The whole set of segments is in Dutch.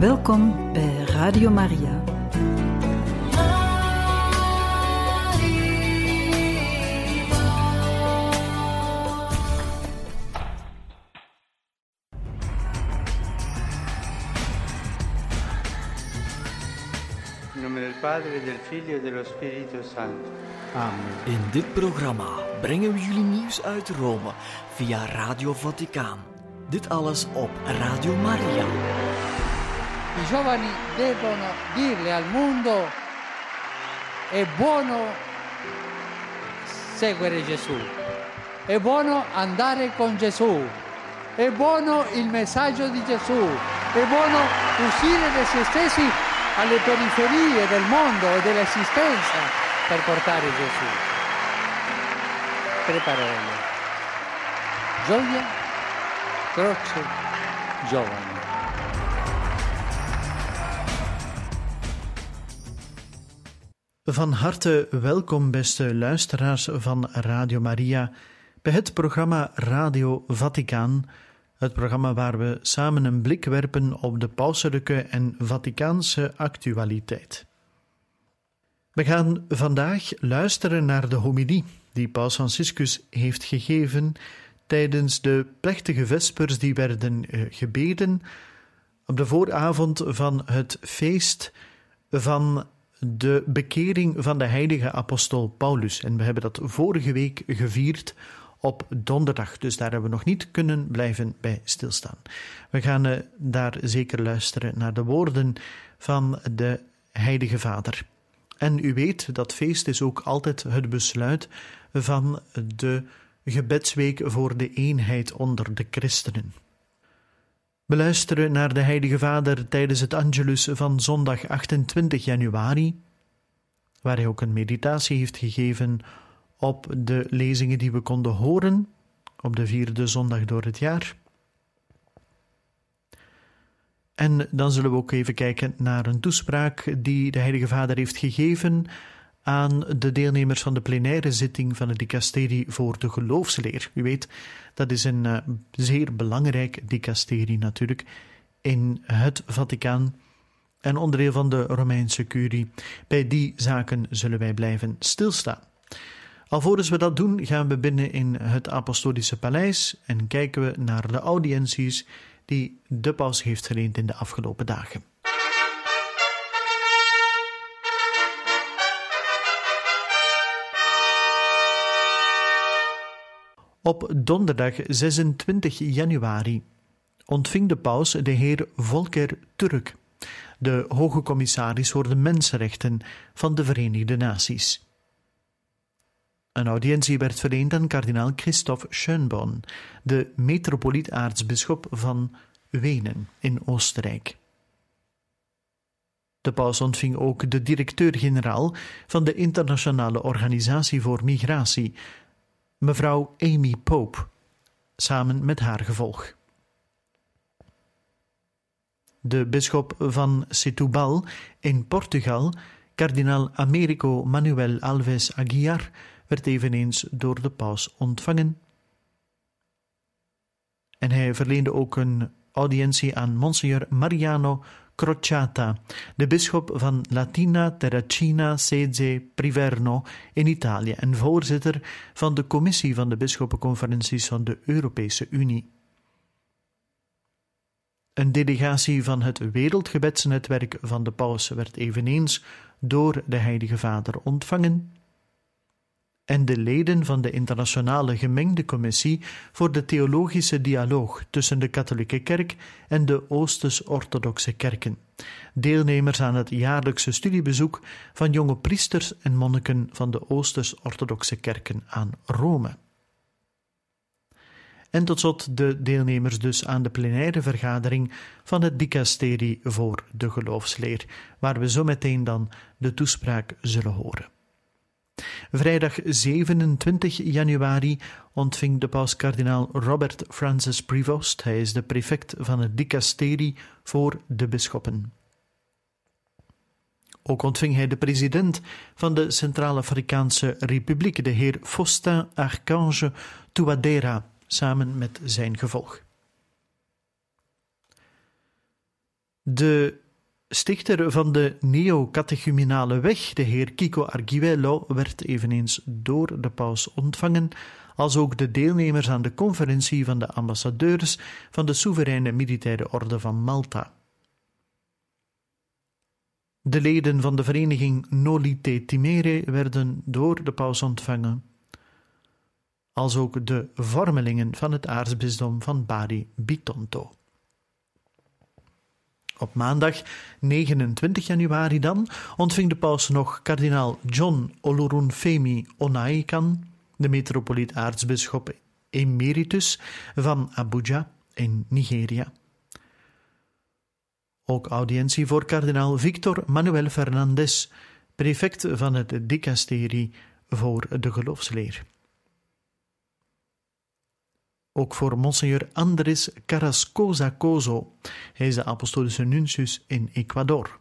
Welkom bij Radio Maria. In e. In dit programma brengen we jullie nieuws uit Rome via Radio Vaticaan. Dit alles op Radio Maria. I giovani devono dirle al mondo è buono seguire Gesù, è buono andare con Gesù, è buono il messaggio di Gesù, è buono uscire da se stessi alle periferie del mondo e dell'esistenza per portare Gesù. Tre parole. Gioia, croce, giovani. Van harte welkom, beste luisteraars van Radio Maria, bij het programma Radio Vaticaan. Het programma waar we samen een blik werpen op de pauselijke en Vaticaanse actualiteit. We gaan vandaag luisteren naar de homilie die Paus Franciscus heeft gegeven tijdens de plechtige vespers die werden eh, gebeden op de vooravond van het feest van de bekering van de heilige apostel Paulus. En we hebben dat vorige week gevierd op donderdag, dus daar hebben we nog niet kunnen blijven bij stilstaan. We gaan eh, daar zeker luisteren naar de woorden van de heilige vader. En u weet, dat feest is ook altijd het besluit van de gebedsweek voor de eenheid onder de christenen. We luisteren naar de Heilige Vader tijdens het Angelus van zondag 28 januari, waar hij ook een meditatie heeft gegeven op de lezingen die we konden horen op de vierde zondag door het jaar. En dan zullen we ook even kijken naar een toespraak die de Heilige Vader heeft gegeven aan de deelnemers van de plenaire zitting van het dicasterie voor de geloofsleer. U weet, dat is een uh, zeer belangrijk dicasterie natuurlijk in het Vaticaan en onderdeel van de Romeinse curie. Bij die zaken zullen wij blijven stilstaan. Alvorens we dat doen, gaan we binnen in het Apostolische Paleis en kijken we naar de audiënties die de paus heeft geleend in de afgelopen dagen. Op donderdag 26 januari ontving de paus de heer Volker Turk, de hoge commissaris voor de mensenrechten van de Verenigde Naties. Een audiëntie werd verleend aan kardinaal Christoph Schönborn, de metropolietaartsbisschop van Wenen in Oostenrijk. De paus ontving ook de directeur-generaal van de Internationale Organisatie voor Migratie, mevrouw Amy Pope, samen met haar gevolg. De bisschop van Setúbal in Portugal, kardinaal Americo Manuel Alves Aguiar, werd eveneens door de paus ontvangen. En hij verleende ook een audiëntie aan Monsignor Mariano Crociata, de bisschop van Latina Terracina Seze Priverno in Italië en voorzitter van de commissie van de bisschoppenconferenties van de Europese Unie. Een delegatie van het Wereldgebedsnetwerk van de paus werd eveneens door de Heilige Vader ontvangen en de leden van de Internationale Gemengde Commissie voor de Theologische Dialoog tussen de Katholieke Kerk en de Oosters-Orthodoxe Kerken, deelnemers aan het jaarlijkse studiebezoek van jonge priesters en monniken van de Oosters-Orthodoxe Kerken aan Rome. En tot slot de deelnemers dus aan de plenaire vergadering van het dicasterie voor de geloofsleer, waar we zo meteen dan de toespraak zullen horen. Vrijdag 27 januari ontving de paus kardinaal Robert Francis Prevost. Hij is de prefect van het dicasterie voor de bisschoppen. Ook ontving hij de president van de Centraal-Afrikaanse Republiek, de heer Faustin Archange Touadera, samen met zijn gevolg. De stichter van de neo-catechumenale weg, de heer Kiko Arguello, werd eveneens door de paus ontvangen, als ook de deelnemers aan de conferentie van de ambassadeurs van de soevereine militaire orde van Malta. De leden van de vereniging Nolite Timere werden door de paus ontvangen, als ook de vormelingen van het aartsbisdom van Bari Bitonto. Op maandag 29 januari dan ontving de paus nog kardinaal John Olorunfemi Onaikan, de metropoliet aartsbisschop emeritus van Abuja in Nigeria. Ook audiëntie voor kardinaal Victor Manuel Fernandez, prefect van het dicasterie voor de geloofsleer. Ook voor Monseigneur Andres Carrascosa Cozo, hij is de apostolische nuntius in Ecuador.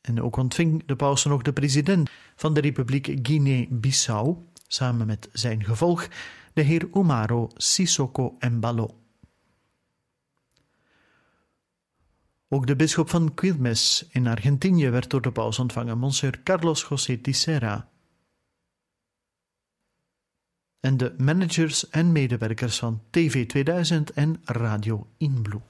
En ook ontving de paus nog de president van de Republiek Guinea-Bissau, samen met zijn gevolg, de heer Umaro Sissoko Mbalo. Ook de bisschop van Quilmes in Argentinië werd door de paus ontvangen, Monsieur Carlos José Tissera. En de managers en medewerkers van TV 2000 en Radio Inbloe.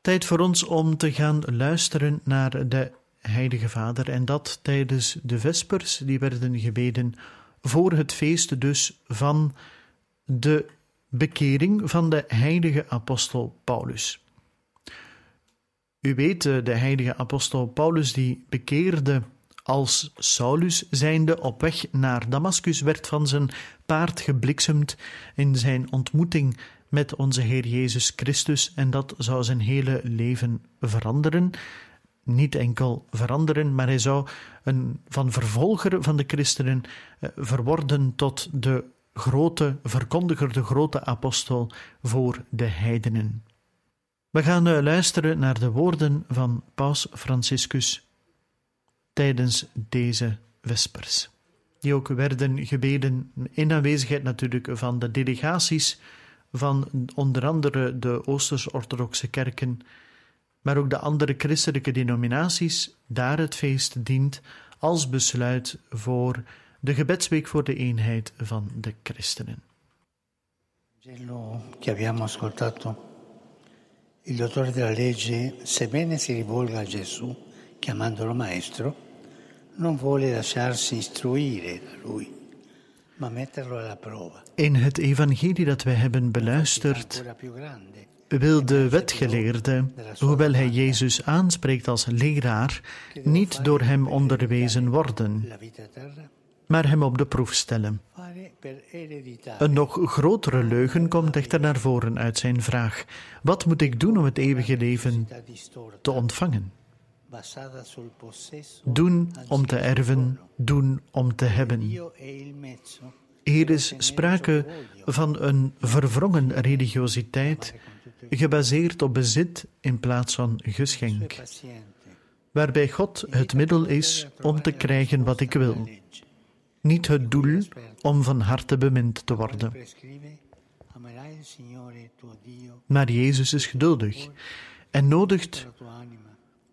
Tijd voor ons om te gaan luisteren naar de Heilige Vader en dat tijdens de Vespers die werden gebeden voor het feest dus van de bekering van de heilige apostel Paulus. U weet, eh, de heilige apostel Paulus die bekeerde als Saulus zijnde op weg naar Damascus werd van zijn paard gebliksemd in zijn ontmoeting met onze Heer Jezus Christus en dat zou zijn hele leven veranderen. Niet enkel veranderen, maar hij zou een, van vervolger van de christenen eh, verworden tot de grote verkondiger, de grote apostel voor de heidenen. We gaan eh, luisteren naar de woorden van Paus Franciscus tijdens deze vespers, die ook werden gebeden in aanwezigheid natuurlijk van de delegaties van onder andere de Oosters-Orthodoxe kerken, maar ook de andere christelijke denominaties, daar het feest dient als besluit voor de gebedsweek voor de eenheid van de christenen. Che abbiamo ascoltato, il dottore della legge, sebbene si rivolga a Gesù chiamandolo maestro, non vuole lasciarsi istruire da lui in het evangelie dat wij hebben beluisterd, wil de wetgeleerde, hoewel hij Jezus aanspreekt als leraar, niet door hem onderwezen worden, maar hem op de proef stellen. Een nog grotere leugen komt echter naar voren uit zijn vraag: Wat moet ik doen om het eeuwige leven te ontvangen? Doen om te erven, doen om te hebben. Hier is sprake van een verwrongen religiositeit, gebaseerd op bezit in plaats van geschenk, waarbij God het middel is om te krijgen wat ik wil, niet het doel om van harte bemind te worden. Maar Jezus is geduldig en nodigt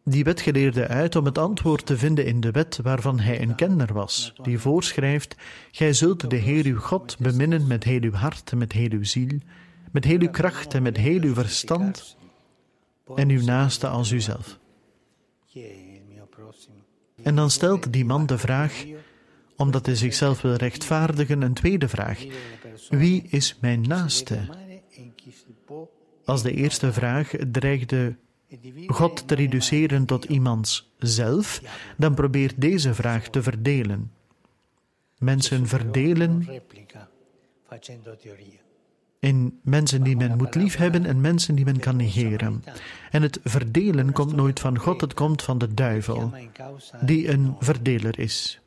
die wetgeleerde uit om het antwoord te vinden in de wet waarvan hij een kenner was, die voorschrijft: Gij zult de Heer uw God beminnen met heel uw hart met heel uw ziel, met heel uw kracht en met heel uw verstand, en uw naaste als uzelf. En dan stelt die man de vraag, omdat hij zichzelf wil rechtvaardigen, een tweede vraag: Wie is mijn naaste? Als de eerste vraag dreigde God te reduceren tot iemands zelf, dan probeert deze vraag te verdelen. Mensen verdelen in mensen die men moet liefhebben en mensen die men kan negeren. En het verdelen komt nooit van God, het komt van de duivel, die een verdeler is.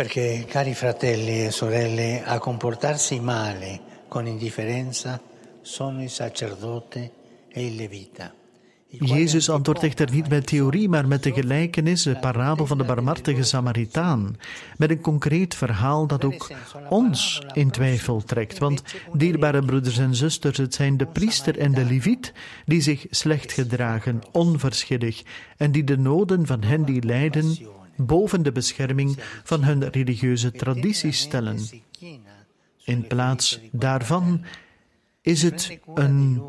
Perché, cari fratelli e sorelle, a comportarsi male con indifferenza sono il sacerdote e il levita. Jezus antwoordt echter niet met theorie, maar met de gelijkenis, de parabel van de barmhartige Samaritaan. Met een concreet verhaal dat ook ons in twijfel trekt. Want, dierbare broeders en zusters, het zijn de priester en de leviet die zich slecht gedragen, onverschillig, en die de noden van hen die lijden boven de bescherming van hun religieuze tradities stellen. In plaats daarvan is het een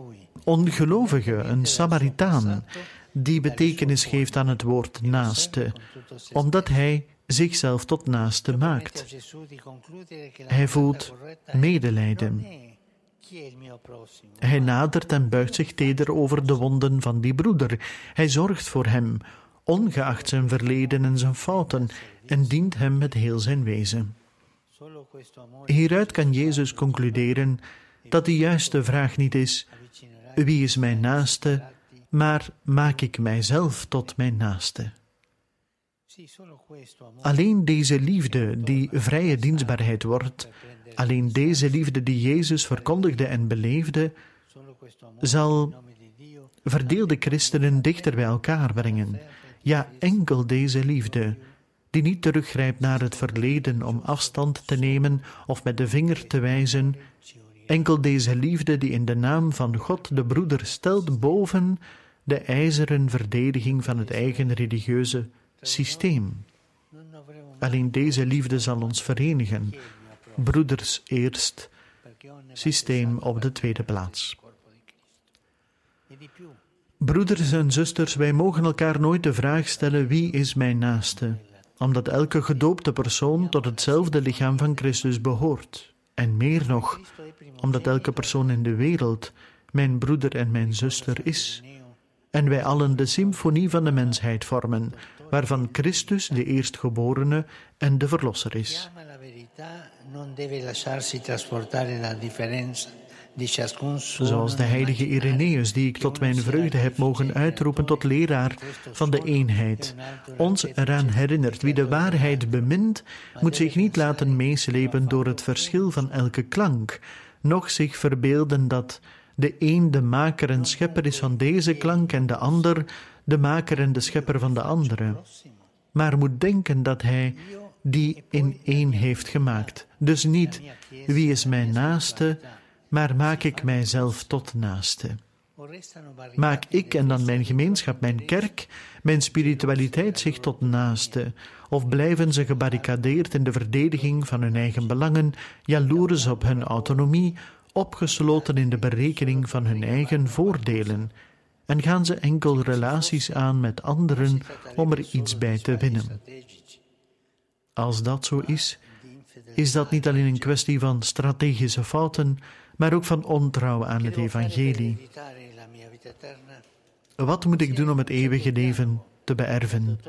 ongelovige, een Samaritaan, die betekenis geeft aan het woord naaste, omdat hij zichzelf tot naaste maakt. Hij voelt medelijden. Hij nadert en buigt zich teder over de wonden van die broeder. Hij zorgt voor hem, ongeacht zijn verleden en zijn fouten, en dient hem met heel zijn wezen. Hieruit kan Jezus concluderen dat de juiste vraag niet is: wie is mijn naaste, maar maak ik mijzelf tot mijn naaste. Alleen deze liefde, die vrije dienstbaarheid wordt, alleen deze liefde die Jezus verkondigde en beleefde, zal verdeelde christenen dichter bij elkaar brengen. Ja, enkel deze liefde, die niet teruggrijpt naar het verleden om afstand te nemen of met de vinger te wijzen, Enkel deze liefde die in de naam van God de broeder stelt boven de ijzeren verdediging van het eigen religieuze systeem. Alleen deze liefde zal ons verenigen. Broeders eerst, systeem op de tweede plaats. Broeders en zusters, wij mogen elkaar nooit de vraag stellen: wie is mijn naaste? Omdat elke gedoopte persoon tot hetzelfde lichaam van Christus behoort. En meer nog, omdat elke persoon in de wereld mijn broeder en mijn zuster is. En wij allen de symfonie van de mensheid vormen, waarvan Christus de eerstgeborene en de verlosser is. Zoals de heilige Irenaeus, die ik tot mijn vreugde heb mogen uitroepen tot leraar van de eenheid, ons eraan herinnert: wie de waarheid bemint, moet zich niet laten meeslepen door het verschil van elke klank, noch zich verbeelden dat de een de maker en schepper is van deze klank en de ander de maker en de schepper van de andere, maar moet denken dat hij die in één heeft gemaakt. Dus niet wie is mijn naaste, maar maak ik mijzelf tot naaste. Maak ik en dan mijn gemeenschap, mijn kerk, mijn spiritualiteit zich tot naaste? Of blijven ze gebarricadeerd in de verdediging van hun eigen belangen, jaloers op hun autonomie, opgesloten in de berekening van hun eigen voordelen? En gaan ze enkel relaties aan met anderen om er iets bij te winnen? Als dat zo is, is dat niet alleen een kwestie van strategische fouten, maar ook van ontrouw aan het evangelie. Wat moet ik doen om het eeuwige leven te beërven?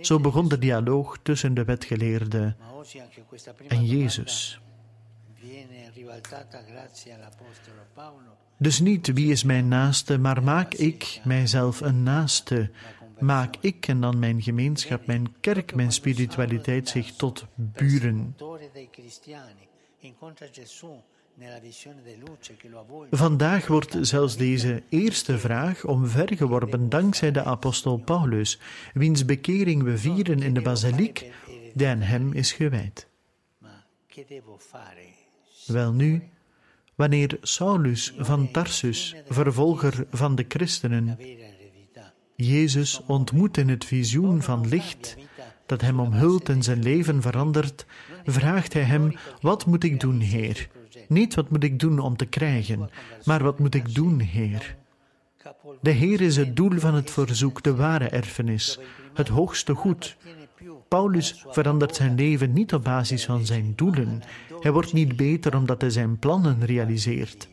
Zo begon de dialoog tussen de wetgeleerde en Jezus. Dus niet wie is mijn naaste, maar maak ik mijzelf een naaste. Maak ik en dan mijn gemeenschap, mijn kerk, mijn spiritualiteit zich tot buren. Vandaag wordt zelfs deze eerste vraag omvergeworpen dankzij de apostel Paulus, wiens bekering we vieren in de basiliek die aan hem is gewijd. Welnu, wanneer Saulus van Tarsus, vervolger van de christenen, Jezus ontmoet in het visioen van licht dat hem omhult en zijn leven verandert, vraagt hij hem: Wat moet ik doen, Heer? Niet wat moet ik doen om te krijgen, maar wat moet ik doen, Heer? De Heer is het doel van het verzoek, de ware erfenis, het hoogste goed. Paulus verandert zijn leven niet op basis van zijn doelen. Hij wordt niet beter omdat hij zijn plannen realiseert.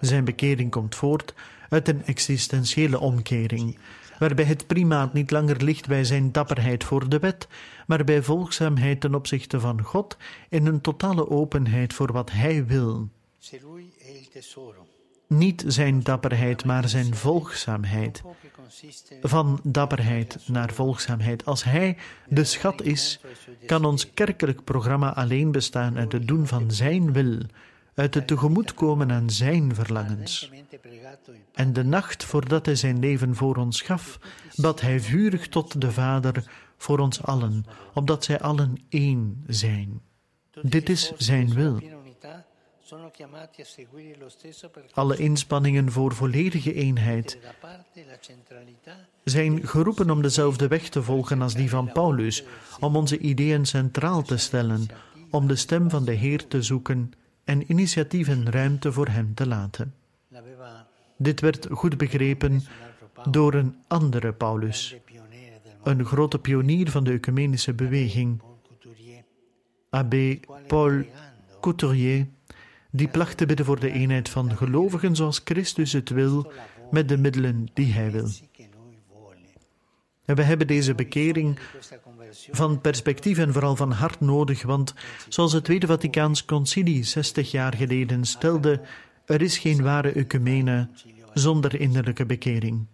Zijn bekering komt voort uit een existentiële omkering, waarbij het primaat niet langer ligt bij zijn dapperheid voor de wet, maar bij volgzaamheid ten opzichte van God en een totale openheid voor wat Hij wil. Niet zijn dapperheid, maar zijn volgzaamheid. Van dapperheid naar volgzaamheid. Als Hij de schat is, kan ons kerkelijk programma alleen bestaan uit het doen van Zijn wil, uit het tegemoetkomen aan Zijn verlangens. En de nacht voordat Hij zijn leven voor ons gaf, bad Hij vurig tot de Vader voor ons allen, opdat zij allen één zijn. Dit is Zijn wil. Alle inspanningen voor volledige eenheid zijn geroepen om dezelfde weg te volgen als die van Paulus, om onze ideeën centraal te stellen, om de stem van de Heer te zoeken en initiatief en ruimte voor Hem te laten. Dit werd goed begrepen door een andere Paulus, een grote pionier van de ecumenische beweging, abbé Paul Couturier, die placht te bidden voor de eenheid van gelovigen zoals Christus het wil, met de middelen die Hij wil. En we hebben deze bekering van perspectief en vooral van hart nodig, want zoals het Tweede Vaticaans Concilie 60 jaar geleden stelde, er is geen ware ecumene zonder innerlijke bekering.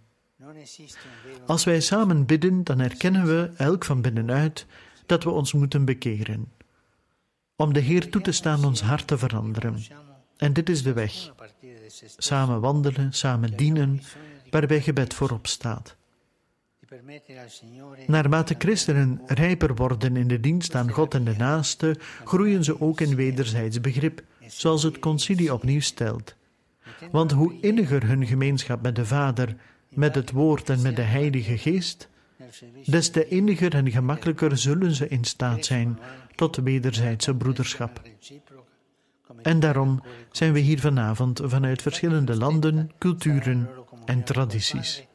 Als wij samen bidden, dan erkennen we, elk van binnenuit, dat we ons moeten bekeren. Om de Heer toe te staan ons hart te veranderen. En dit is de weg. Samen wandelen, samen dienen, waarbij gebed voorop staat. Naarmate christenen rijper worden in de dienst aan God en de naaste, groeien ze ook in wederzijds begrip, zoals het concilie opnieuw stelt. Want hoe inniger hun gemeenschap met de Vader, met het Woord en met de Heilige Geest, des te inniger en gemakkelijker zullen ze in staat zijn tot wederzijdse broederschap. En daarom zijn we hier vanavond vanuit verschillende landen, culturen en tradities.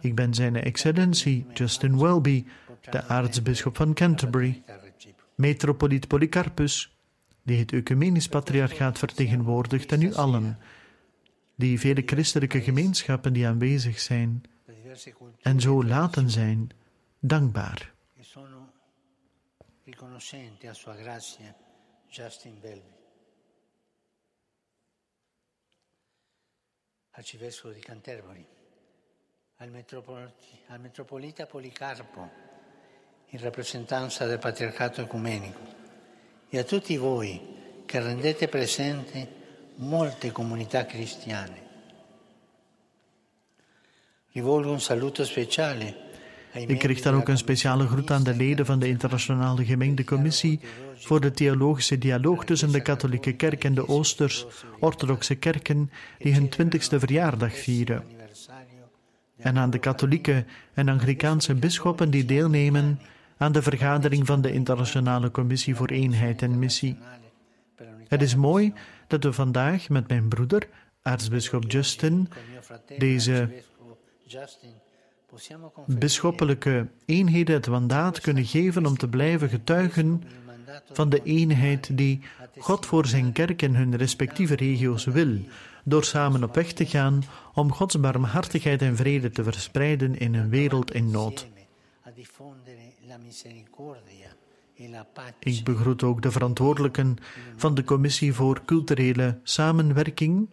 Ik ben zijn excellentie Justin Welby, de aartsbisschop van Canterbury, metropoliet Polycarpus, die het ecumenisch patriarchaat vertegenwoordigt, en u allen, die vele christelijke gemeenschappen die aanwezig zijn en zo laten zijn, dankbaar. riconoscente a sua gracia, Justin Welby. Arcivescovo di Canterbury, al, al metropolita Policarpo, in rappresentanza del Patriarcato Ecumenico, e a tutti voi che rendete presente molte comunità cristiane. Rivolgo un saluto speciale Ik richt dan ook een speciale groet aan de leden van de Internationale Gemengde Commissie voor de theologische dialoog tussen de katholieke kerk en de Oosters-Orthodoxe kerken die hun twintigste verjaardag vieren. En aan de katholieke en Anglikaanse bisschoppen die deelnemen aan de vergadering van de Internationale Commissie voor Eenheid en Missie. Het is mooi dat we vandaag met mijn broeder, aartsbisschop Justin, deze bisschoppelijke eenheden het mandaat kunnen geven om te blijven getuigen van de eenheid die God voor zijn kerk en hun respectieve regio's wil, door samen op weg te gaan om Gods barmhartigheid en vrede te verspreiden in een wereld in nood. Ik begroet ook de verantwoordelijken van de Commissie voor Culturele Samenwerking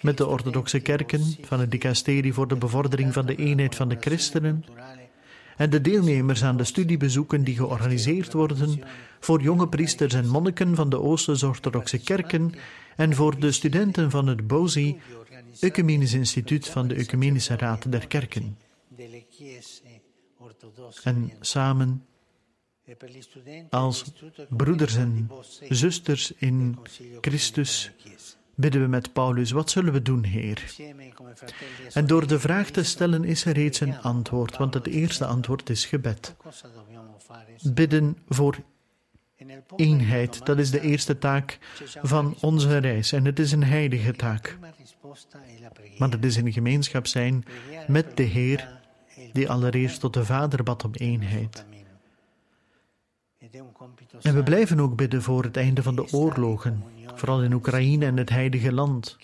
met de orthodoxe kerken van het dicasterie voor de bevordering van de eenheid van de christenen en de deelnemers aan de studiebezoeken die georganiseerd worden voor jonge priesters en monniken van de Oosters-orthodoxe kerken en voor de studenten van het BOSI, Ecumenisch Instituut van de Ecumenische Raad der Kerken. En samen als broeders en zusters in Christus bidden we met Paulus, wat zullen we doen, Heer? En door de vraag te stellen is er reeds een antwoord, want het eerste antwoord is gebed. Bidden voor eenheid, dat is de eerste taak van onze reis en het is een heilige taak. Maar het is in gemeenschap zijn met de Heer, die allereerst tot de Vader bad om eenheid. En we blijven ook bidden voor het einde van de oorlogen, vooral in Oekraïne en het Heilige Land.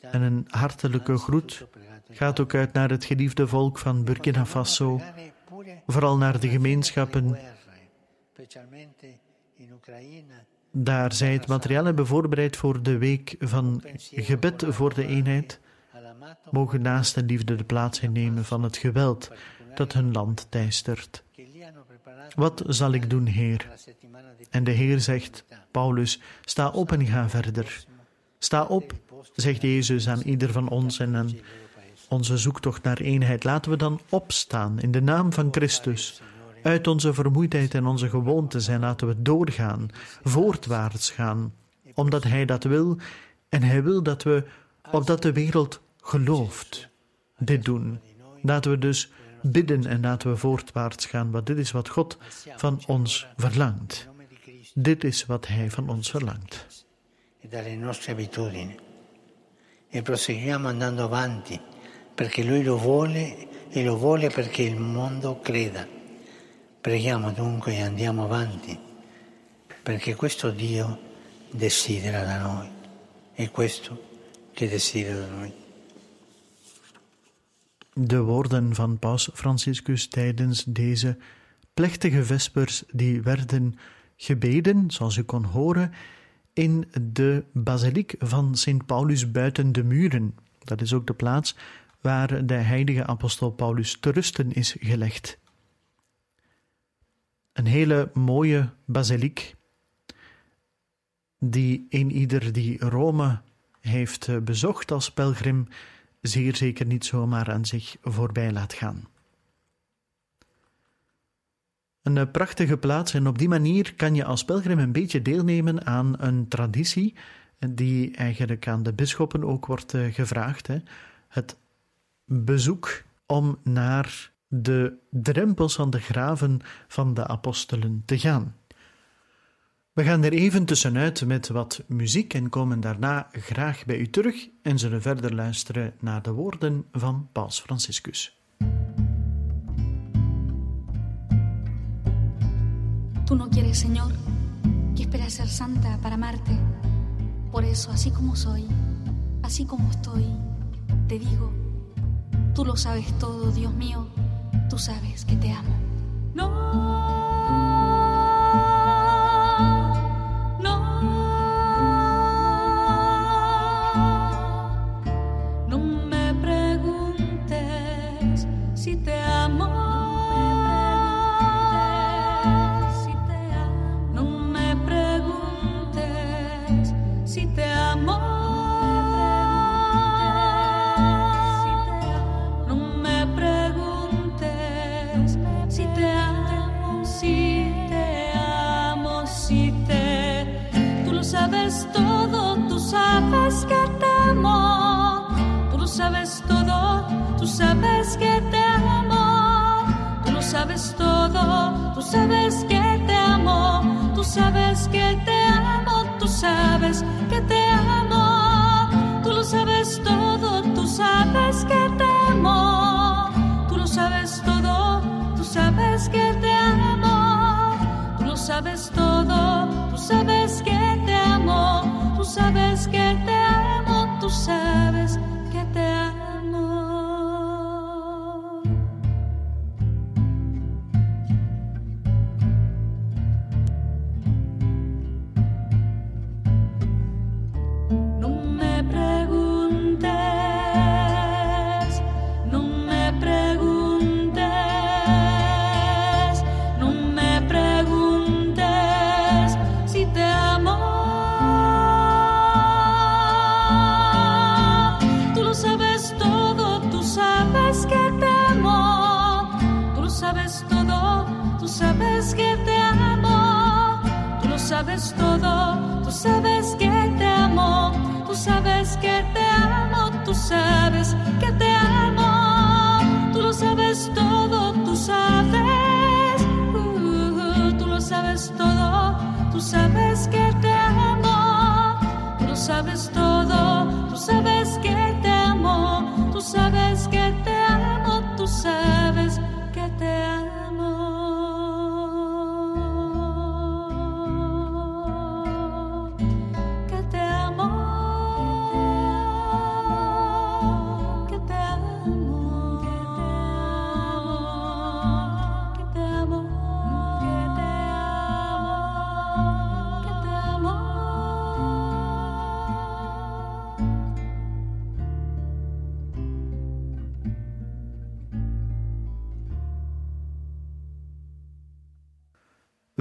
En een hartelijke groet gaat ook uit naar het geliefde volk van Burkina Faso, vooral naar de gemeenschappen. Daar zij het materiaal hebben voorbereid voor de week van gebed voor de eenheid, mogen naast de liefde de plaats innemen van het geweld dat hun land teistert. Wat zal ik doen, Heer? En de Heer zegt, Paulus, sta op en ga verder. Sta op, zegt Jezus aan ieder van ons en aan onze zoektocht naar eenheid. Laten we dan opstaan in de naam van Christus. Uit onze vermoeidheid en onze gewoontes en laten we doorgaan, voortwaarts gaan, omdat Hij dat wil en Hij wil dat we, opdat de wereld gelooft, dit doen. Laten we dus bidden en laten we voortwaarts gaan, want dit is wat God van ons verlangt. Dit is wat Hij van ons verlangt. E dalle nostre abitudini. E proseguiamo andando avanti, perché Lui lo vuole e lo vuole perché il mondo creda. Preghiamo dunque e andiamo avanti, perché questo Dio desidera da noi. È questo che desidera da noi. De woorden van Paus Franciscus tijdens deze plechtige vespers die werden gebeden, zoals u kon horen, in de basiliek van Sint Paulus buiten de muren. Dat is ook de plaats waar de heilige apostel Paulus te rusten is gelegd. Een hele mooie basiliek, die een ieder die Rome heeft bezocht als pelgrim zeer zeker niet zomaar aan zich voorbij laat gaan. Een eh, prachtige plaats en op die manier kan je als pelgrim een beetje deelnemen aan een traditie die eigenlijk aan de bisschoppen ook wordt eh, gevraagd. Hè. Het bezoek om naar de drempels van de graven van de apostelen te gaan. We gaan er even tussenuit met wat muziek en komen daarna graag bij u terug en zullen verder luisteren naar de woorden van Paus Franciscus. Tú no quieres, Señor, que espera ser santa para amarte. Por eso, así como soy, así como estoy, te digo, tú lo sabes todo, Dios mío, tú sabes que te amo. Tú sabes que te amo, tú lo sabes todo, tú sabes que te amo, tú sabes que te amo, tú sabes que te amo, tú lo sabes todo, tú sabes, uh, tú lo sabes todo, tú sabes que te amo, tú lo sabes todo.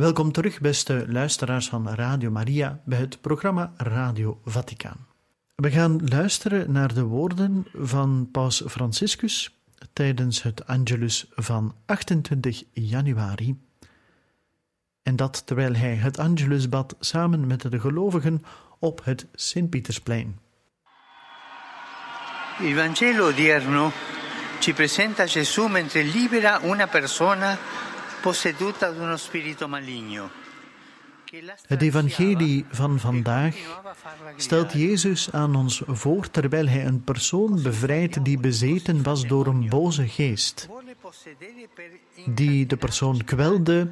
Welkom terug, beste luisteraars van Radio Maria, bij het programma Radio Vaticaan. We gaan luisteren naar de woorden van Paus Franciscus tijdens het Angelus van 28 januari. En dat terwijl hij het Angelus bad samen met de gelovigen op het Sint-Pietersplein. Il Vangelo odierno ci presenta Gesù mentre libera una persona Het evangelie van vandaag stelt Jezus aan ons voor terwijl hij een persoon bevrijdt die bezeten was door een boze geest, die de persoon kwelde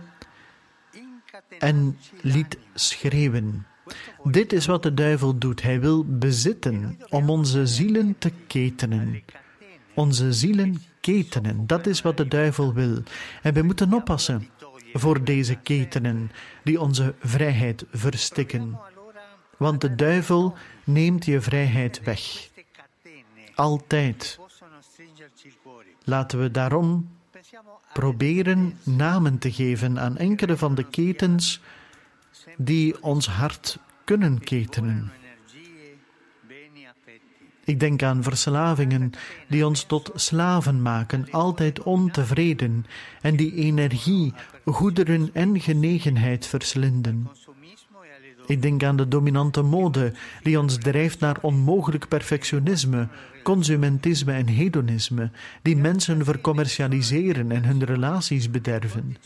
en liet schreeuwen. Dit is wat de duivel doet. Hij wil bezitten om onze zielen te ketenen. Onze zielen ketenen, dat is wat de duivel wil. En we moeten oppassen voor deze ketenen die onze vrijheid verstikken. Want de duivel neemt je vrijheid weg. Altijd. Laten we daarom proberen namen te geven aan enkele van de ketens die ons hart kunnen ketenen. Ik denk aan verslavingen die ons tot slaven maken, altijd ontevreden en die energie, goederen en genegenheid verslinden. Ik denk aan de dominante mode die ons drijft naar onmogelijk perfectionisme, consumentisme en hedonisme, die mensen vercommercialiseren en hun relaties bederven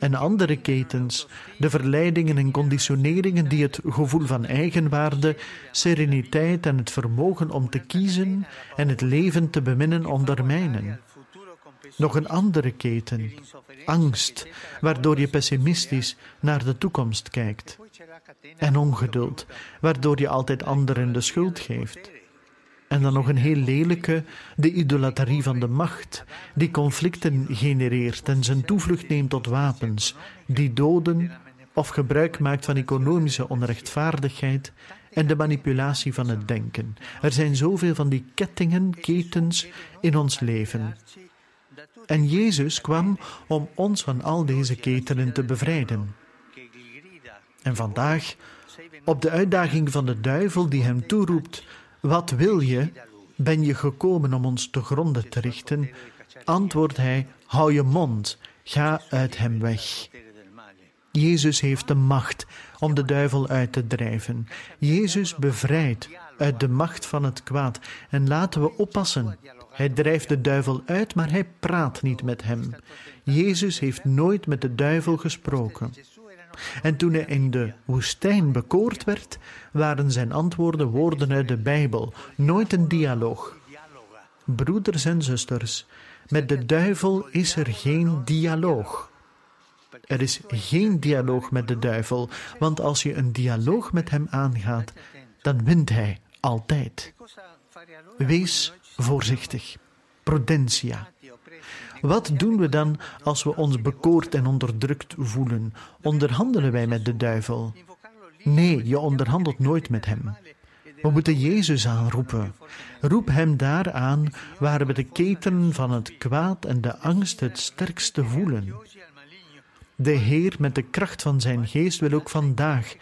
en andere ketens, de verleidingen en conditioneringen die het gevoel van eigenwaarde, sereniteit en het vermogen om te kiezen en het leven te beminnen ondermijnen. Nog een andere keten, angst, waardoor je pessimistisch naar de toekomst kijkt. En ongeduld, waardoor je altijd anderen de schuld geeft. En dan nog een heel lelijke, de idolaterie van de macht, die conflicten genereert en zijn toevlucht neemt tot wapens, die doden of gebruik maakt van economische onrechtvaardigheid en de manipulatie van het denken. Er zijn zoveel van die kettingen, ketens in ons leven. En Jezus kwam om ons van al deze ketenen te bevrijden. En vandaag, op de uitdaging van de duivel die hem toeroept wat wil je? Ben je gekomen om ons te gronden te richten? Antwoordt hij: Hou je mond, ga uit hem weg. Jezus heeft de macht om de duivel uit te drijven. Jezus bevrijdt uit de macht van het kwaad. En laten we oppassen. Hij drijft de duivel uit, maar hij praat niet met hem. Jezus heeft nooit met de duivel gesproken. En toen hij in de woestijn bekoord werd, waren zijn antwoorden woorden uit de Bijbel, nooit een dialoog. Broeders en zusters, met de duivel is er geen dialoog. Er is geen dialoog met de duivel, want als je een dialoog met hem aangaat, dan wint hij altijd. Wees voorzichtig. Prudentia. Wat doen we dan als we ons bekoord en onderdrukt voelen? Onderhandelen wij met de duivel? Nee, je onderhandelt nooit met hem. We moeten Jezus aanroepen. Roep hem daar aan waar we de keten van het kwaad en de angst het sterkste voelen. De Heer met de kracht van zijn geest wil ook vandaag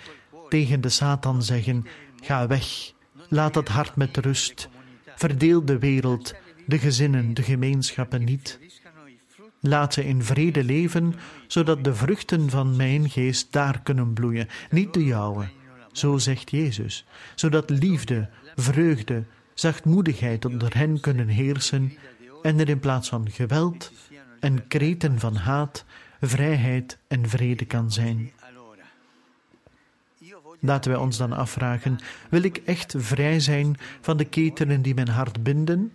tegen de Satan zeggen: Ga weg, laat het hart met rust, verdeel de wereld, de gezinnen, de gemeenschappen niet. Laat ze in vrede leven, zodat de vruchten van mijn geest daar kunnen bloeien, niet de jouwe. Zo zegt Jezus, zodat liefde, vreugde, zachtmoedigheid onder hen kunnen heersen en er in plaats van geweld en kreten van haat, vrijheid en vrede kan zijn. Laten wij ons dan afvragen: wil ik echt vrij zijn van de ketenen die mijn hart binden?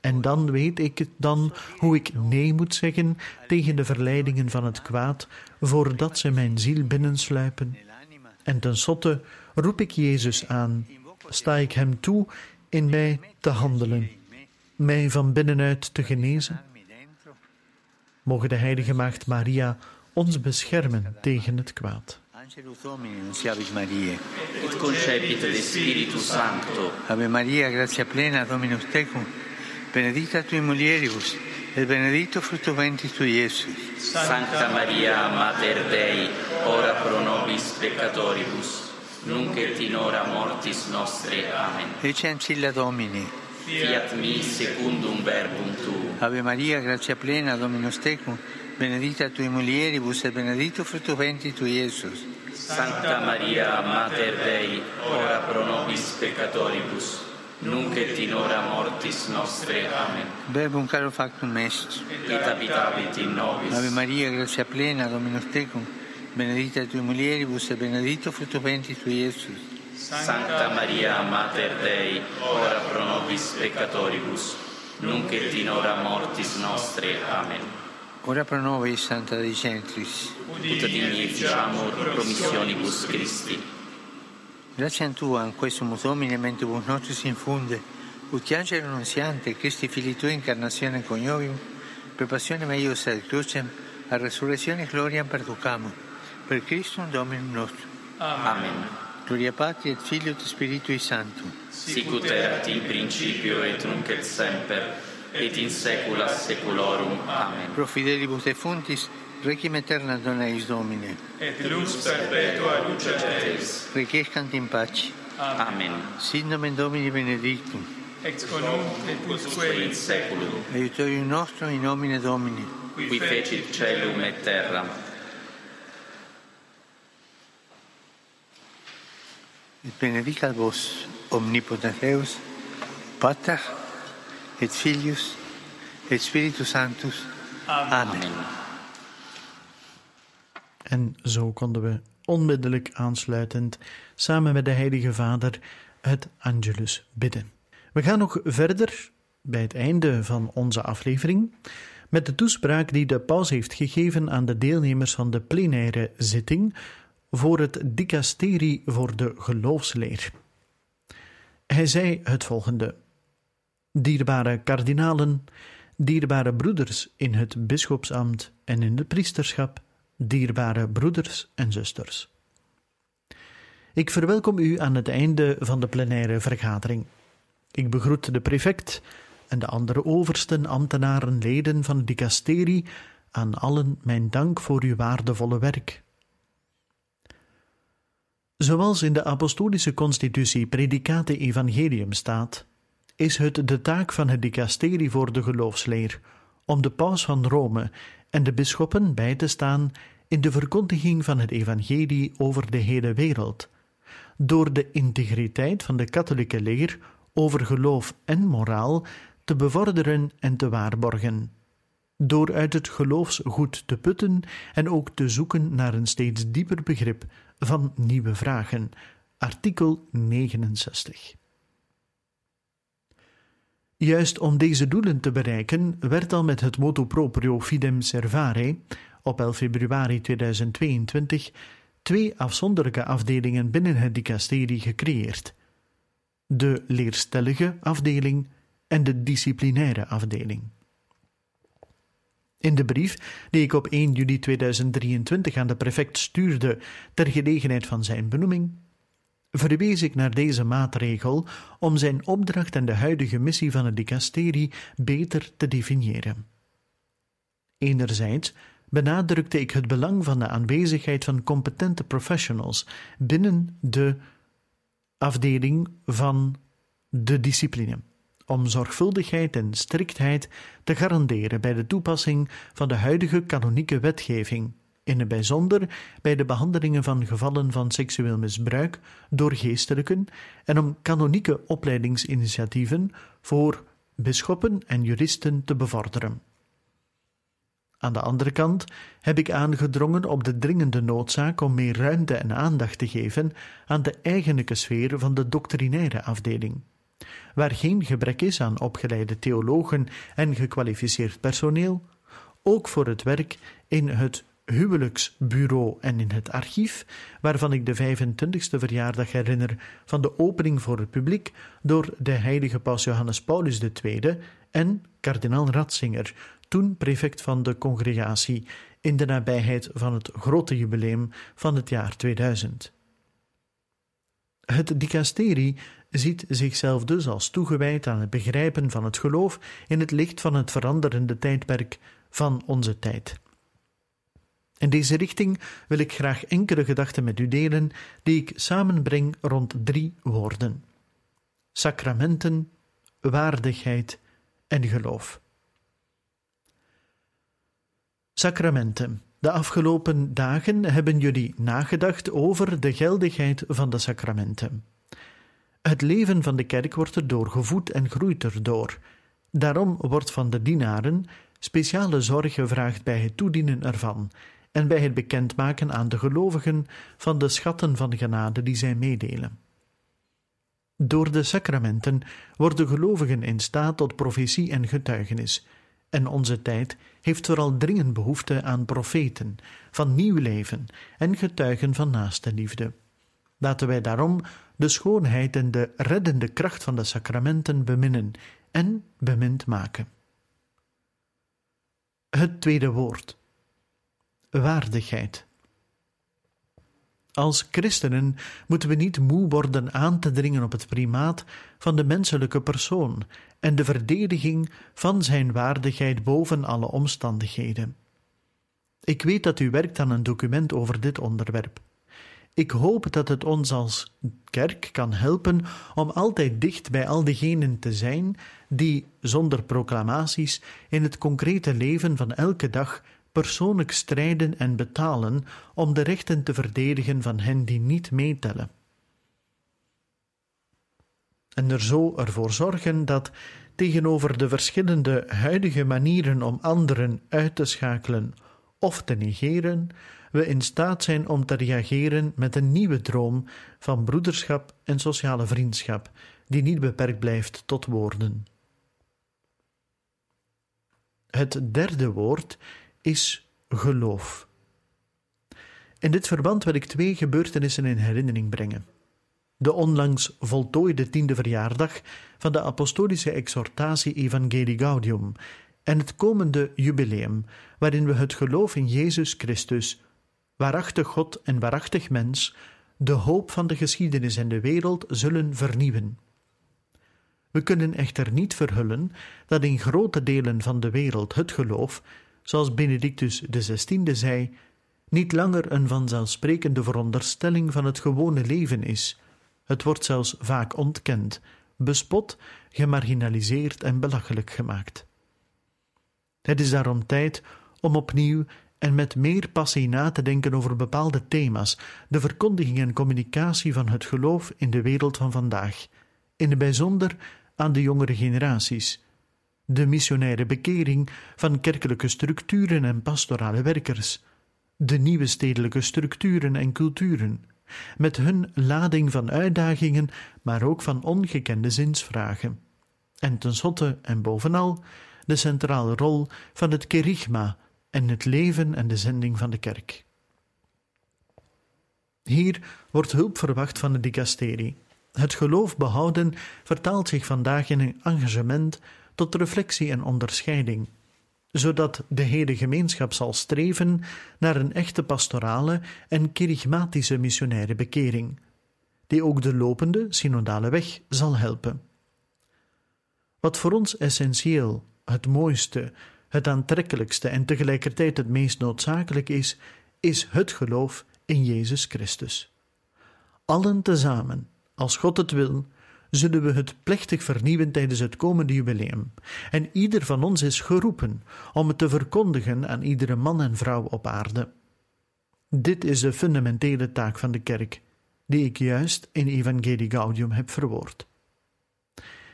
En dan weet ik dan hoe ik nee moet zeggen tegen de verleidingen van het kwaad, voordat ze mijn ziel binnensluipen. En tenslotte roep ik Jezus aan, sta ik Hem toe in mij te handelen, mij van binnenuit te genezen. Mogen de Heilige Maagd Maria ons beschermen tegen het kwaad. Sancto. Ave Maria, gratia plena, Dominus tecum, benedicta tui mulieribus, e benedetto frutto ventris tui, Iesus. Sancta Maria, Mater Dei, ora pro nobis peccatoribus, nunc et in hora mortis nostre. Amen. Ecce ancilla Domini. Fiat mi secundum verbum tuum. Ave Maria, grazia plena, Dominus tecum, benedicta tui mulieribus e benedetto frutto ventris tui, Iesus. Sancta Maria, Mater Dei, ora pro nobis peccatoribus, nunc et in hora mortis nostre. Amen. Verbum caro factum est. It habitavit in nobis. Ave Maria, grazia plena, Dominus tecum, benedicta tui mulieribus e benedetto frutto ventris tui, Iesus. Sancta Maria, Mater Dei, ora pro nobis peccatoribus, nunc et in hora mortis nostre. Amen. Ora pro nobis, Santa Dei Gentris. Ut digni ficiamur promissionibus Christi. Grazie a Tua, in questo Domine, mentibus nostris infunde, ut angelo annunziante, Christi Fili Tua, incarnazione coniovium, per passione meius ad crucem, a resurrezione gloriam perducamo, per Christum Dominum nostrum. Amen. Gloria Patri et Filio et Spiritui Sancto. Sicut erat in principio et nunc et semper, et in saecula saeculorum. Amen. Pro fidelibus defuntis, requiem aeterna dona eis Domine. et lux perpetua lucet eis. Requiescant in pace. Amen. Sit nomen Domini benedictum. Ex conunc et usque in saeculum, Aiutorium nostrum in nomine Domini. qui fecit celum et terram. Et benedicat vos, omnipotens Deus, Pater, et Filius, et Spiritus Sanctus. Amen. En zo konden we onmiddellijk aansluitend samen met de Heilige Vader het Angelus bidden. We gaan nog verder bij het einde van onze aflevering met de toespraak die de paus heeft gegeven aan de deelnemers van de plenaire zitting voor het dicasterie voor de geloofsleer. Hij zei het volgende: Dierbare kardinalen, dierbare broeders in het bisschopsambt en in het priesterschap, dierbare broeders en zusters. Ik verwelkom u aan het einde van de plenaire vergadering. Ik begroet de prefect en de andere oversten, ambtenaren, leden van het dicasterie, aan allen mijn dank voor uw waardevolle werk. Zoals in de apostolische constitutie Predicate Evangelium staat, is het de taak van het dicasterie voor de geloofsleer om de paus van Rome en de bisschoppen bij te staan in de verkondiging van het evangelie over de hele wereld, door de integriteit van de katholieke leer over geloof en moraal te bevorderen en te waarborgen, door uit het geloofsgoed te putten en ook te zoeken naar een steeds dieper begrip van nieuwe vragen. Artikel 69. Juist om deze doelen te bereiken werd al met het motu proprio Fidem Servare op 11 februari 2022 twee afzonderlijke afdelingen binnen het dicasterie gecreëerd: de leerstellige afdeling en de disciplinaire afdeling. In de brief die ik op 1 juli 2023 aan de prefect stuurde ter gelegenheid van zijn benoeming, verwees ik naar deze maatregel om zijn opdracht en de huidige missie van het dicasterie beter te definiëren. Enerzijds benadrukte ik het belang van de aanwezigheid van competente professionals binnen de afdeling van de discipline, om zorgvuldigheid en striktheid te garanderen bij de toepassing van de huidige kanonieke wetgeving, in het bijzonder bij de behandelingen van gevallen van seksueel misbruik door geestelijken en om kanonieke opleidingsinitiatieven voor bisschoppen en juristen te bevorderen. Aan de andere kant heb ik aangedrongen op de dringende noodzaak om meer ruimte en aandacht te geven aan de eigenlijke sfeer van de doctrinaire afdeling, waar geen gebrek is aan opgeleide theologen en gekwalificeerd personeel, ook voor het werk in het huwelijksbureau en in het archief, waarvan ik de 25e verjaardag herinner van de opening voor het publiek door de heilige paus Johannes Paulus II en kardinaal Ratzinger, toen prefect van de congregatie, in de nabijheid van het grote jubileum van het jaar 2000. Het dicasterie ziet zichzelf dus als toegewijd aan het begrijpen van het geloof in het licht van het veranderende tijdperk van onze tijd. In deze richting wil ik graag enkele gedachten met u delen die ik samenbreng rond drie woorden: sacramenten, waardigheid en geloof. Sacramenten. De afgelopen dagen hebben jullie nagedacht over de geldigheid van de sacramenten. Het leven van de kerk wordt erdoor gevoed en groeit erdoor. Daarom wordt van de dienaren speciale zorg gevraagd bij het toedienen ervan en bij het bekendmaken aan de gelovigen van de schatten van genade die zij meedelen. Door de sacramenten worden gelovigen in staat tot profetie en getuigenis, en onze tijd heeft vooral dringend behoefte aan profeten, van nieuw leven en getuigen van naaste liefde. Laten wij daarom de schoonheid en de reddende kracht van de sacramenten beminnen en bemind maken. Het tweede woord. Waardigheid. Als christenen moeten we niet moe worden aan te dringen op het primaat van de menselijke persoon en de verdediging van zijn waardigheid boven alle omstandigheden. Ik weet dat u werkt aan een document over dit onderwerp. Ik hoop dat het ons als kerk kan helpen om altijd dicht bij al diegenen te zijn die, zonder proclamaties, in het concrete leven van elke dag persoonlijk strijden en betalen om de rechten te verdedigen van hen die niet meetellen. En er zo ervoor zorgen dat tegenover de verschillende huidige manieren om anderen uit te schakelen of te negeren, we in staat zijn om te reageren met een nieuwe droom van broederschap en sociale vriendschap, die niet beperkt blijft tot woorden. Het derde woord is geloof. In dit verband wil ik twee gebeurtenissen in herinnering brengen. De onlangs voltooide tiende verjaardag van de apostolische exhortatie Evangelii Gaudium en het komende jubileum, waarin we het geloof in Jezus Christus, waarachtig God en waarachtig mens, de hoop van de geschiedenis en de wereld zullen vernieuwen. We kunnen echter niet verhullen dat in grote delen van de wereld het geloof zoals Benedictus XVI zei, niet langer een vanzelfsprekende veronderstelling van het gewone leven is. Het wordt zelfs vaak ontkend, bespot, gemarginaliseerd en belachelijk gemaakt. Het is daarom tijd om opnieuw en met meer passie na te denken over bepaalde thema's, de verkondiging en communicatie van het geloof in de wereld van vandaag, in het bijzonder aan de jongere generaties, de missionaire bekering van kerkelijke structuren en pastorale werkers, de nieuwe stedelijke structuren en culturen, met hun lading van uitdagingen, maar ook van ongekende zinsvragen. En tenslotte en bovenal de centrale rol van het kerigma en het leven en de zending van de kerk. Hier wordt hulp verwacht van de dicasterie. Het geloof behouden vertaalt zich vandaag in een engagement tot reflectie en onderscheiding, zodat de hele gemeenschap zal streven naar een echte pastorale en kerigmatische missionaire bekering, die ook de lopende synodale weg zal helpen. Wat voor ons essentieel, het mooiste, het aantrekkelijkste en tegelijkertijd het meest noodzakelijk is, is het geloof in Jezus Christus. Allen tezamen, als God het wil, zullen we het plechtig vernieuwen tijdens het komende jubileum. En ieder van ons is geroepen om het te verkondigen aan iedere man en vrouw op aarde. Dit is de fundamentele taak van de kerk, die ik juist in Evangelii Gaudium heb verwoord.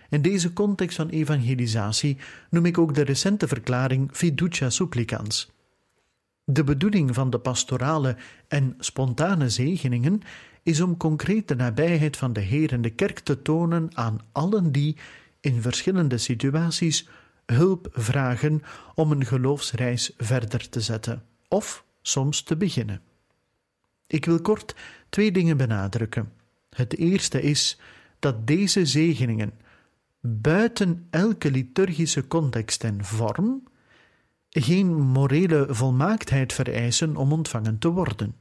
In deze context van evangelisatie noem ik ook de recente verklaring Fiducia Supplicans. De bedoeling van de pastorale en spontane zegeningen is om concreet de nabijheid van de Heer en de Kerk te tonen aan allen die in verschillende situaties hulp vragen om een geloofsreis verder te zetten of soms te beginnen. Ik wil kort twee dingen benadrukken. Het eerste is dat deze zegeningen buiten elke liturgische context en vorm geen morele volmaaktheid vereisen om ontvangen te worden.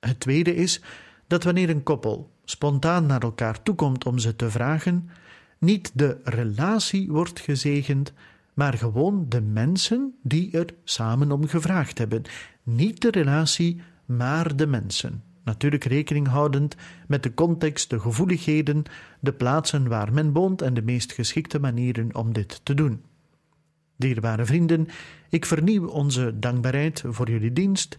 Het tweede is dat wanneer een koppel spontaan naar elkaar toekomt om ze te vragen, niet de relatie wordt gezegend, maar gewoon de mensen die er samen om gevraagd hebben. Niet de relatie, maar de mensen. Natuurlijk rekening houdend met de context, de gevoeligheden, de plaatsen waar men woont en de meest geschikte manieren om dit te doen. Dierbare vrienden, ik vernieuw onze dankbaarheid voor jullie dienst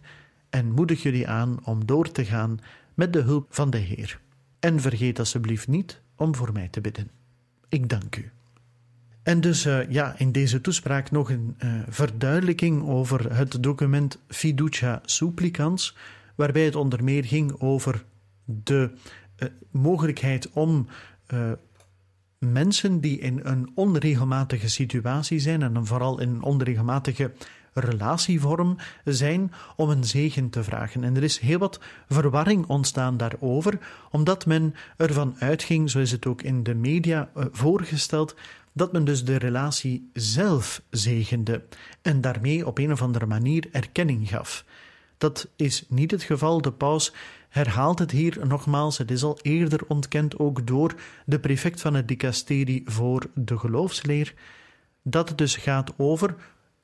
en moedig jullie aan om door te gaan met de hulp van de Heer. En vergeet alsjeblieft niet om voor mij te bidden. Ik dank u. En dus uh, ja, in deze toespraak nog een uh, verduidelijking over het document Fiducia Supplicans, waarbij het onder meer ging over de uh, mogelijkheid om mensen die in een onregelmatige situatie zijn, en dan vooral in een onregelmatige relatievorm zijn, om een zegen te vragen. En er is heel wat verwarring ontstaan daarover, omdat men ervan uitging, zo is het ook in de media voorgesteld, dat men dus de relatie zelf zegende en daarmee op een of andere manier erkenning gaf. Dat is niet het geval. De paus herhaalt het hier nogmaals. Het is al eerder ontkend, ook door de prefect van het dicasterie voor de geloofsleer, dat het dus gaat over,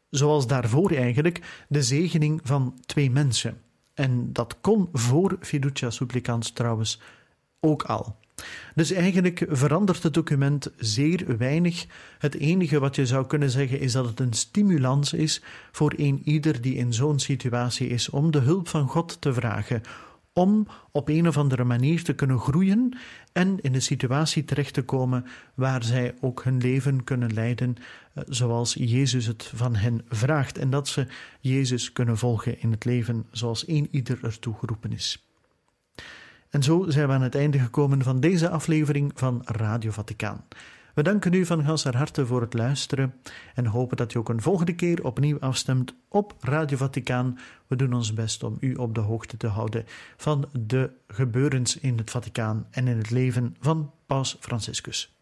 zoals daarvoor eigenlijk, de zegening van twee mensen. En dat kon voor fiducia supplicans trouwens ook al. Dus eigenlijk verandert het document zeer weinig. Het enige wat je zou kunnen zeggen is dat het een stimulans is voor een ieder die in zo'n situatie is om de hulp van God te vragen, om op een of andere manier te kunnen groeien en in een situatie terecht te komen waar zij ook hun leven kunnen leiden eh, zoals Jezus het van hen vraagt en dat ze Jezus kunnen volgen in het leven zoals een ieder ertoe geroepen is. En zo zijn we aan het einde gekomen van deze aflevering van Radio Vaticaan. We danken u van ganser harte voor het luisteren en hopen dat u ook een volgende keer opnieuw afstemt op Radio Vaticaan. We doen ons best om u op de hoogte te houden van de gebeurens in het Vaticaan en in het leven van Paus Franciscus.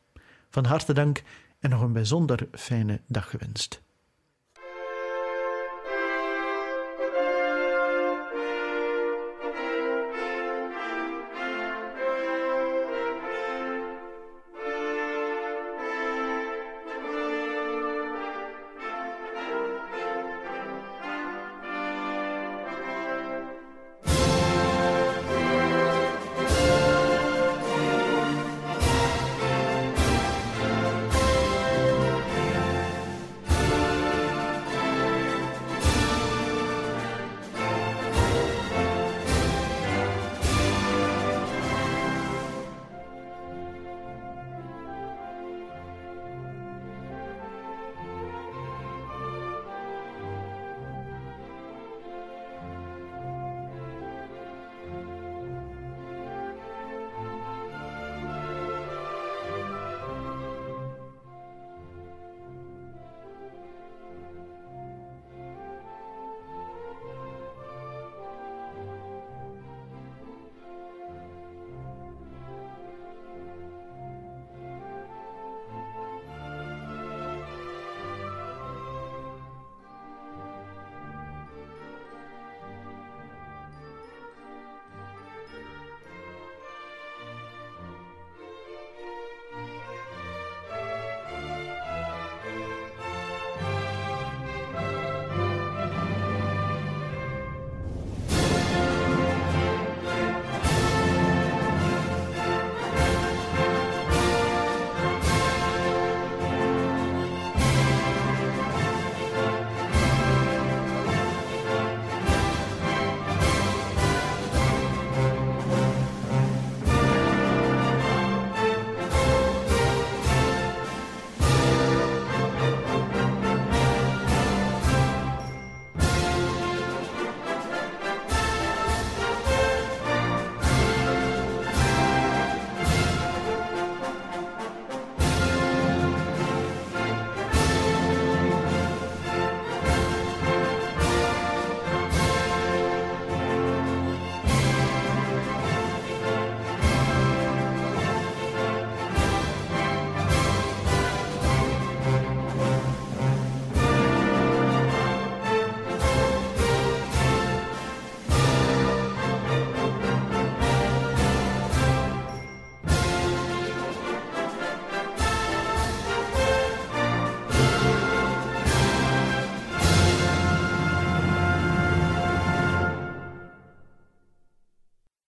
Van harte dank en nog een bijzonder fijne dag gewenst.